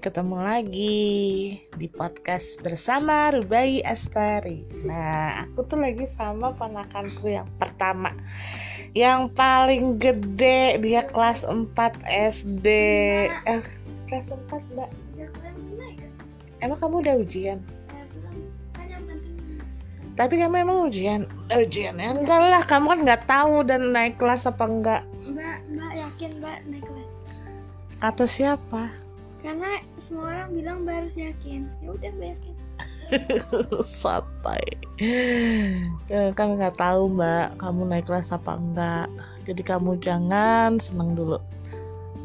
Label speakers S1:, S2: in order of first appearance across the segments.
S1: ketemu lagi di podcast bersama Rubai Astari. Nah, aku tuh lagi sama ponakanku yang pertama Yang paling gede, dia kelas 4 SD Eh, kelas 4 mbak Emang kamu udah ujian? Tapi kamu emang ujian? Ujian ya? Enggak lah, kamu kan nggak tahu dan naik kelas apa enggak
S2: Mbak, Mbak yakin Mbak naik kelas?
S1: Kata siapa?
S2: Karena semua orang bilang Mbak harus yakin. Ya udah Mbak yakin.
S1: santai. Ya, kan nggak tahu mbak kamu naik kelas apa enggak. Jadi kamu jangan seneng dulu.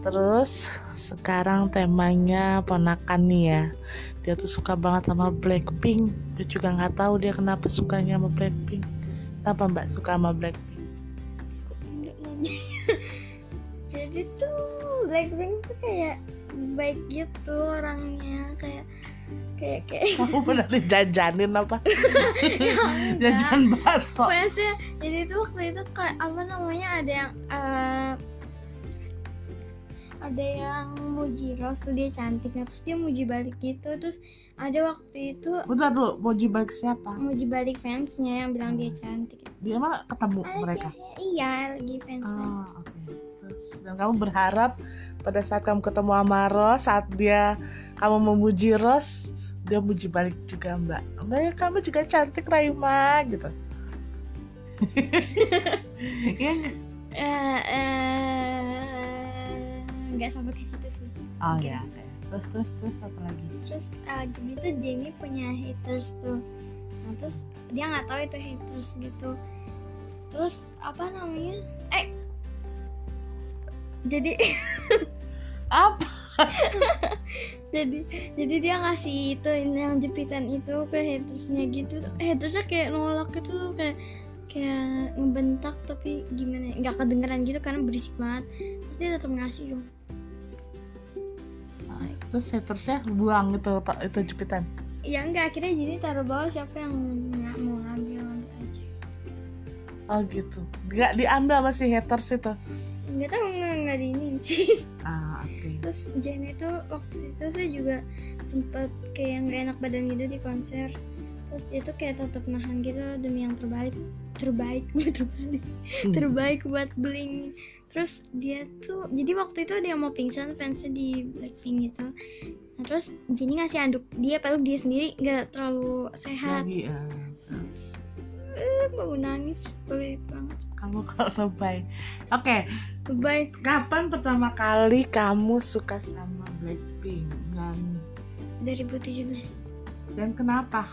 S1: Terus sekarang temanya ponakan nih ya. Dia tuh suka banget sama Blackpink. Dia juga nggak tahu dia kenapa sukanya sama Blackpink. Kenapa mbak suka sama Blackpink.
S2: Jadi tuh Blackpink tuh kayak baik gitu orangnya kayak kayak kayak.
S1: Kamu pernah dijajanin apa? Jajan bakso.
S2: Pokoknya sih, jadi tuh waktu itu kayak apa namanya ada yang eh, ada yang muji Rose tuh dia cantik nah, terus dia muji balik gitu. Terus ada waktu itu
S1: bentar dulu mau balik siapa?
S2: muji balik fansnya yang bilang dia cantik.
S1: Dia mah ketemu
S2: Ada
S1: mereka?
S2: iya lagi fans
S1: Oh, oke. Dan kamu berharap pada saat kamu ketemu sama Ros, saat dia kamu memuji Ros, dia muji balik juga Mbak. Mbak ya kamu juga cantik Raima gitu. Iya nggak?
S2: sampai ke situ sih
S1: Oh ya. Terus terus terus apa lagi?
S2: terus eh, jadi tuh Jenny punya haters tuh nah terus dia nggak tahu itu haters gitu terus apa namanya eh jadi
S1: Apa?
S2: jadi jadi dia ngasih itu yang jepitan itu ke hatersnya gitu hatersnya kayak nolak itu kayak kayak ngebentak tapi gimana ya, nggak kedengeran gitu karena berisik banget terus dia tetap ngasih dong
S1: Terus hatersnya buang itu itu jepitan.
S2: ya enggak akhirnya jadi taruh bawah siapa yang nggak mau ngambil ambil aja
S1: Oh gitu. Gak diambil masih haters itu.
S2: Nggak tahu nggak nggak diinin sih
S1: Ah oke.
S2: terus Jen itu waktu itu saya juga sempet kayak nggak enak badan gitu di konser terus dia tuh kayak tetap nahan gitu demi yang terbaik terbaik buat terbalik
S1: Hmm.
S2: terbaik buat bling terus dia tuh jadi waktu itu dia mau pingsan fansnya di Blackpink gitu nah terus Jennie ngasih anduk dia padahal dia sendiri nggak terlalu sehat
S1: Lagi ah.
S2: Eh, mau nangis baik banget.
S1: Kamu kalau lebay. Oke,
S2: bye
S1: Kapan pertama kali kamu suka sama Blackpink? Dan
S2: 2017
S1: dan kenapa?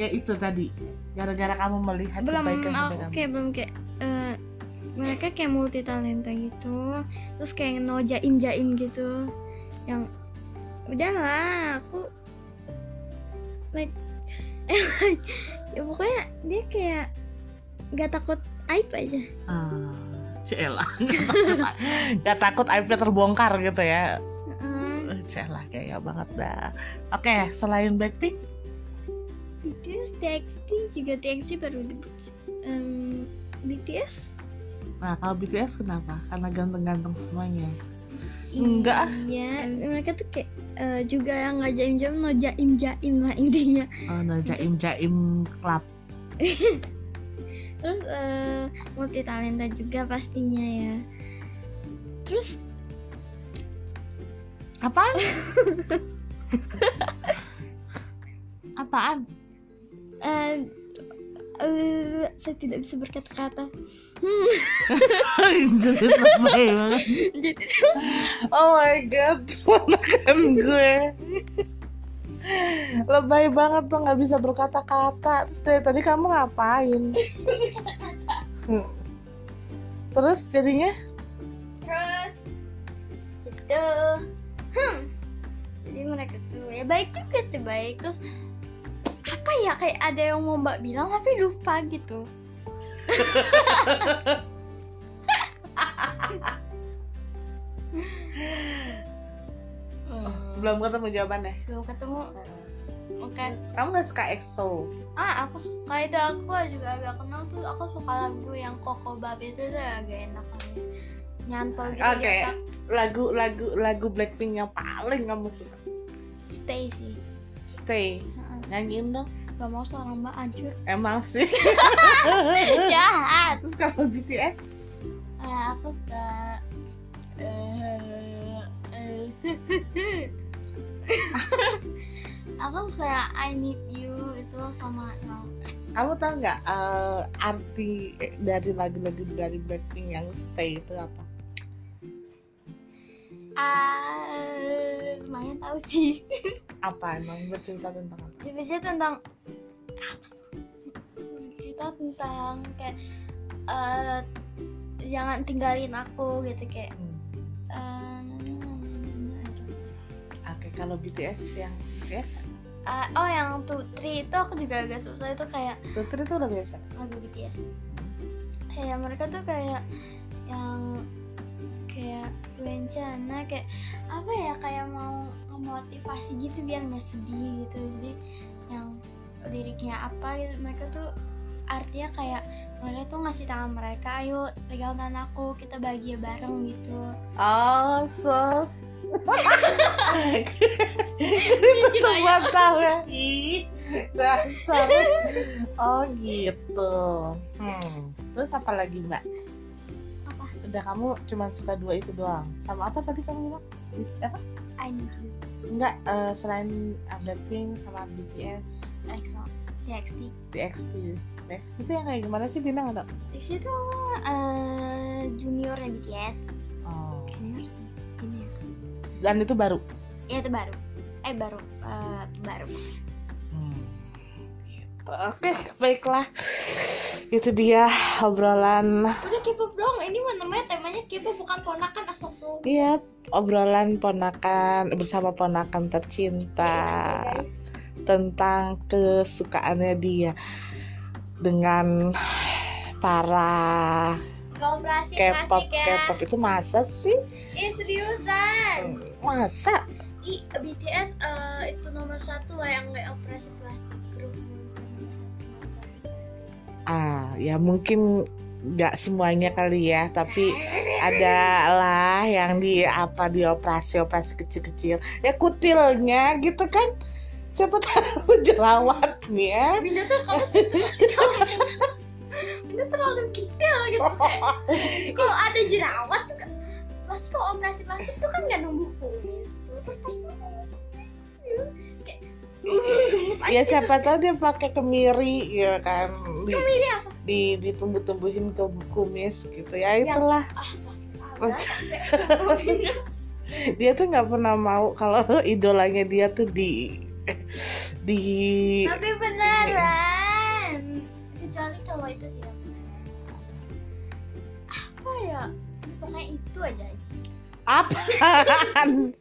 S1: Ya itu tadi. Gara-gara kamu melihat
S2: belum
S1: kebaikan
S2: oh,
S1: kamu.
S2: kayak belum kayak eh, mereka kayak multi talenta gitu. Terus kayak no jaim jaim gitu. Yang udahlah aku like ya pokoknya dia kayak nggak takut aib aja
S1: Ah, Cela. Gak takut aibnya terbongkar gitu ya. Eh, Cela kayak banget dah. Oke, selain Blackpink,
S2: BTS TXT juga TXT baru debut. Em, BTS
S1: nah kalau BTS kenapa? Karena ganteng-ganteng semuanya. Enggak ah.
S2: iya mereka tuh kayak eh, juga yang nggak jaim jaim no jaim jaim lah intinya
S1: Oh, no, jaim jaim club.
S2: terus eh, multi talenta juga pastinya ya terus
S1: Apaan? Apaan?
S2: eh eh, saya tidak bisa berkata-kata jadi tuh
S1: Oh my god, ponakan gue Lebay banget tuh nggak bisa berkata-kata Terus dari tadi kamu ngapain? Hmm. Terus jadinya?
S2: terus gitu hmm. jadi mereka tuh ya baik juga sih baik terus apa ya kayak ada yang mau mbak bilang tapi lupa gitu.
S1: Belum ketemu jawabannya?
S2: Belum ketemu. Oke.
S1: Kamu gak suka EXO?
S2: ah aku suka itu. Aku juga agak kenal tuh. Aku suka lagu yang Koko Babe itu tuh agak enak. Nyantol gitu
S1: Oke.
S2: otak.
S1: lagu lagu lagu Blackpink yang paling kamu suka?
S2: Stay sih.
S1: Stay. Nyanyiin dong.
S2: Gak mau suara mbak hancur.
S1: Emang sih.
S2: Jahat.
S1: Terus kalau BTS
S2: Eh, aku suka eh, eh, aku suka I Need You itu sama yang
S1: kamu tahu nggak eh, arti dari lagu-lagu dari Blackpink yang Stay itu apa?
S2: Ah lumayan tahu sih
S1: apa emang bercerita tentang apa
S2: Jepisnya tentang apa sih? cerita tentang kayak eh, jangan tinggalin aku gitu kayak
S1: Hmm.
S2: eh,
S1: Oke, kalau BTS yang BTS,
S2: eh, oh yang tuh three itu aku juga agak susah itu kayak
S1: Tutur itu udah biasa.
S2: lagu BTS kayak mereka tuh kayak yang kayak bencana kayak apa ya kayak mau memotivasi gitu biar nggak sedih gitu jadi yang liriknya apa gitu mereka tuh artinya kayak mereka tuh ngasih tangan mereka ayo pegang tangan aku kita bahagia bareng gitu
S1: Oh, so. itu tuh tahu ya. Ih, dasar. Oh gitu. Hmm. Terus apa lagi mbak? Udah kamu cuma suka dua itu doang. Sama apa tadi kamu bilang? Apa?
S2: I need you
S1: Enggak, eh, selain Blackpink sama BTS,
S2: EXO TXT
S1: TXT. TXT itu yang kayak gimana sih Bina nggak tahu?
S2: TXT itu eh juniornya BTS
S1: Oh.
S2: junior junior
S1: Dan itu baru.
S2: ya itu baru eh baru eh, baru.
S1: Oke, baiklah. Itu dia obrolan.
S2: Udah K-pop dong ini namanya temanya K-pop bukan ponakan astagfirullah.
S1: Iya, obrolan ponakan bersama ponakan tercinta
S2: guys.
S1: tentang kesukaannya dia dengan para
S2: Kooperasi
S1: K-pop
S2: plastik ya.
S1: K-pop itu masa sih?
S2: Ih seriusan?
S1: Masa?
S2: Ih BTS eh, itu nomor satu lah yang nggak operasi plastik
S1: Ah, ya mungkin nggak semuanya kali ya, tapi ada lah yang di apa di operasi operasi kecil-kecil. Ya kutilnya gitu kan. Siapa tahu jerawatnya.
S2: Binda tuh Binda terlalu detail gitu kayak kalau ada jerawat tuh kan pasti kalau operasi plastik tuh kan nggak numbuh kumis tuh. Terus tanya
S1: ya siapa tahu dia pakai kemiri ya kan? Di,
S2: kemiri apa?
S1: di ditumbuh-tumbuhin ke kumis gitu. Ya itulah.
S2: ah sakit
S1: dia tuh nggak pernah mau kalau idolanya dia tuh di di
S2: tapi beneran. Kecuali kalau itu sih apa ya? Pokoknya itu aja
S1: apaan?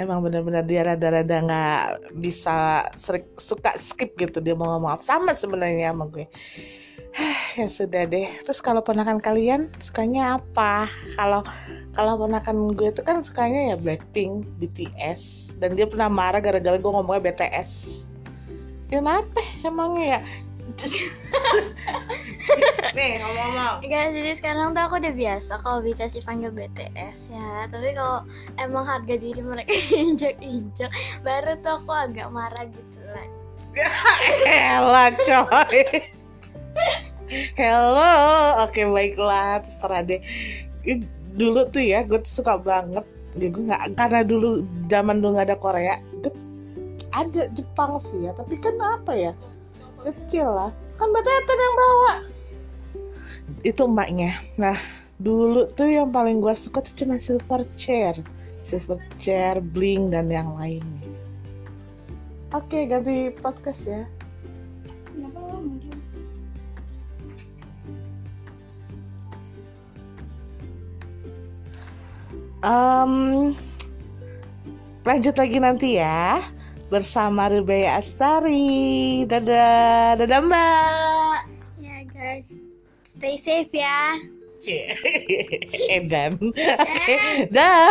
S1: Emang benar-benar dia rada-rada nggak bisa serik- suka skip gitu. Dia mau ngomong apa. Sama sebenarnya sama gue. Ya sudah deh. Terus kalau ponakan kalian sukanya apa? Kalau kalau ponakan gue itu kan sukanya ya Blackpink BTS dan dia pernah marah gara-gara gue ngomongnya BTS kenapa? Emangnya ya nih ngomong-ngomong.
S2: Guys, jadi sekarang tuh aku udah biasa kalau BTS dipanggil BTS ya. Tapi kalau emang harga diri mereka diinjak-injak, baru tuh aku agak marah gitu lah.
S1: Elah coy. Hello. Oke baiklah Terserah deh. Dulu tuh ya Gue tuh suka banget. Ya, gue gak, Karena dulu Zaman dulu gak ada Korea gue, Ada Jepang sih ya. Tapi kan apa ya Kecil lah. Kan Beteten yang bawa. Itu emaknya. Nah dulu tuh yang paling gue suka tuh cuma Silverchair Silverchair, Bling dan yang lainnya Oke ganti podcast ya.
S2: Kenapa lo mungkin?
S1: Em, lanjut lagi nanti ya bersama Ribaya Astari. Dadah, dadah Mbak.
S2: Ya guys, stay safe ya.
S1: Edan. Oke, dah.